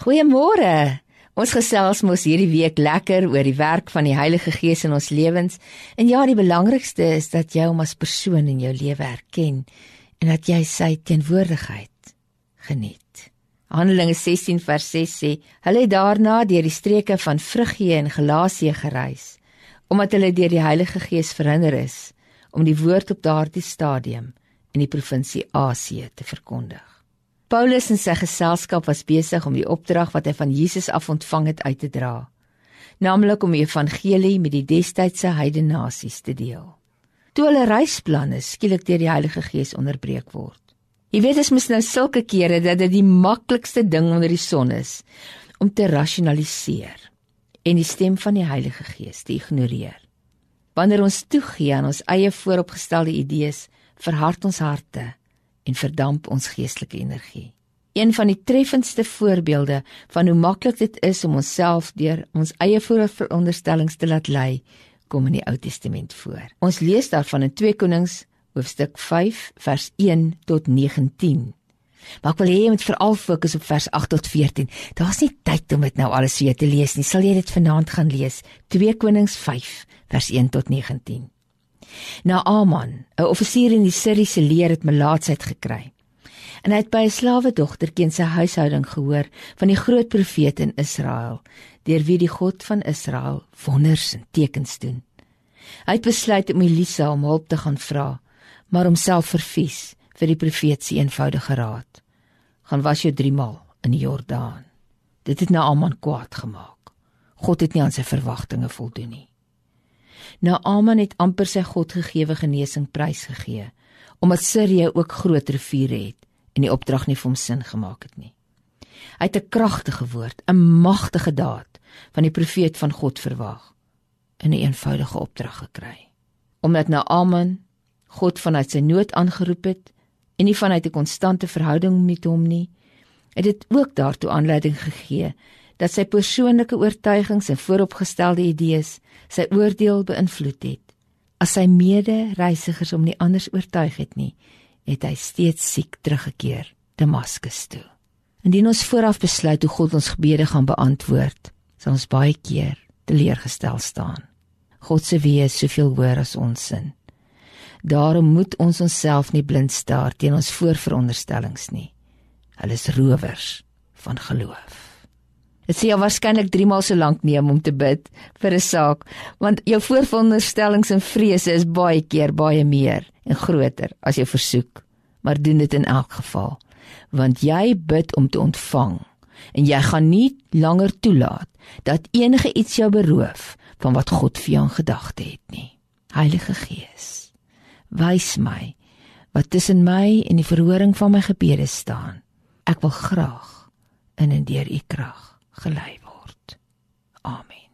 Goeiemôre. Ons gesels mos hierdie week lekker oor die werk van die Heilige Gees in ons lewens. En ja, die belangrikste is dat jy hom as persoon in jou lewe erken en dat jy sy teenwoordigheid geniet. Handelinge 16 vers 6 sê: "Hulle het daarna deur die streke van Frigië en Galasië gereis, omdat hulle deur die Heilige Gees verhinder is om die woord op daardie stadium in die provinsie Asië te verkondig." Paulus en sy geselskap was besig om die opdrag wat hy van Jesus af ontvang het uit te dra, naamlik om die evangelie met die destydse heidene nasies te deel. Toe hulle reisplanne skielik deur die Heilige Gees onderbreek word. Jy weet as mens nou sulke kere dat dit die maklikste ding onder die son is om te rasionaliseer en die stem van die Heilige Gees te ignoreer. Wanneer ons toegee aan ons eie vooropgestelde idees, verhard ons harte en verdamp ons geestelike energie. Een van die treffendste voorbeelde van hoe maklik dit is om onsself deur ons eie vooronderstellings te laat lei, kom in die Ou Testament voor. Ons lees daarvan in 2 Konings hoofstuk 5 vers 1 tot 19. Maar ek wil hê jy moet veral fokus op vers 8 tot 14. Daar's nie tyd om dit nou alles weer te lees nie. Sal jy dit vanaand gaan lees? 2 Konings 5 vers 1 tot 19. Naaman, 'n offisier in die Siriëse leer het melaatsheid gekry. En hy het by 'n slawe dogtertjie in sy huishouding gehoor van die groot profeet in Israel, deur wie die God van Israel wonders en tekens doen. Hy het besluit om Elisa om hulp te gaan vra, maar homself vervies vir die profeet se eenvoudige raad: "Gaan was jou 3 maal in die Jordaan." Dit het Naaman kwaad gemaak. God het nie aan sy verwagtinge voldoen nie. Naaman het amper sy Godgegewe genesing prysgegee, omdat Sirië ook groot riviere het en die opdrag nie vir hom sin gemaak het nie. Hy het 'n kragtige woord, 'n magtige daad van die profeet van God verwag in 'n een eenvoudige opdrag gekry. Omdat Naaman God vanuit sy nood aangeroep het en nie vanuit 'n konstante verhouding met hom nie, het dit ook daartoe aanleiding gegee dat sy persoonlike oortuigings en vooropgestelde idees sy oordeel beïnvloed het. As sy mede-reisigers hom nie anders oortuig het nie, het hy steeds siek teruggekeer Damaskus toe. Indien ons vooraf besluit hoe God ons gebede gaan beantwoord, sal ons baie keer teleurgestel staan. God se weë is soveel hoër as ons sin. Daarom moet ons onsself nie blind staar teen ons voorveronderstellings nie. Hulle is rowers van geloof. Dit sê jy waarskynlik 3 maal so lank neem om te bid vir 'n saak, want jou vooronderstellings en vrese is baie keer baie meer en groter as jou versoek. Maar doen dit in elk geval, want jy bid om te ontvang en jy gaan nie langer toelaat dat enige iets jou beroof van wat God vir jou in gedagte het nie. Heilige Gees, wys my wat tussen my en die verhoring van my gebede staan. Ek wil graag in en deur u krag gelei word. Amen.